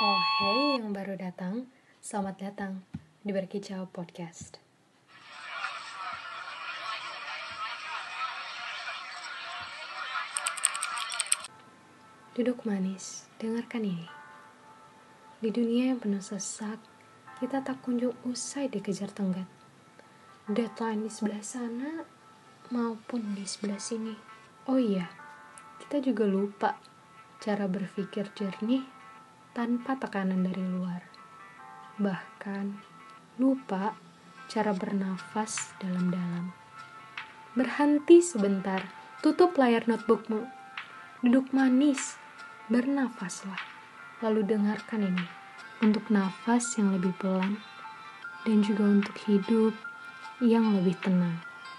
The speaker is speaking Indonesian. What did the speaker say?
Hey yang baru datang, selamat datang di Berkicau Podcast. Duduk manis, dengarkan ini. Di dunia yang penuh sesak, kita tak kunjung usai dikejar tenggat. Deadline di sebelah sana maupun di sebelah sini. Oh iya, kita juga lupa cara berpikir jernih tanpa tekanan dari luar. Bahkan lupa cara bernafas dalam-dalam. Berhenti sebentar, tutup layar notebookmu, duduk manis, bernafaslah, lalu dengarkan ini untuk nafas yang lebih pelan dan juga untuk hidup yang lebih tenang.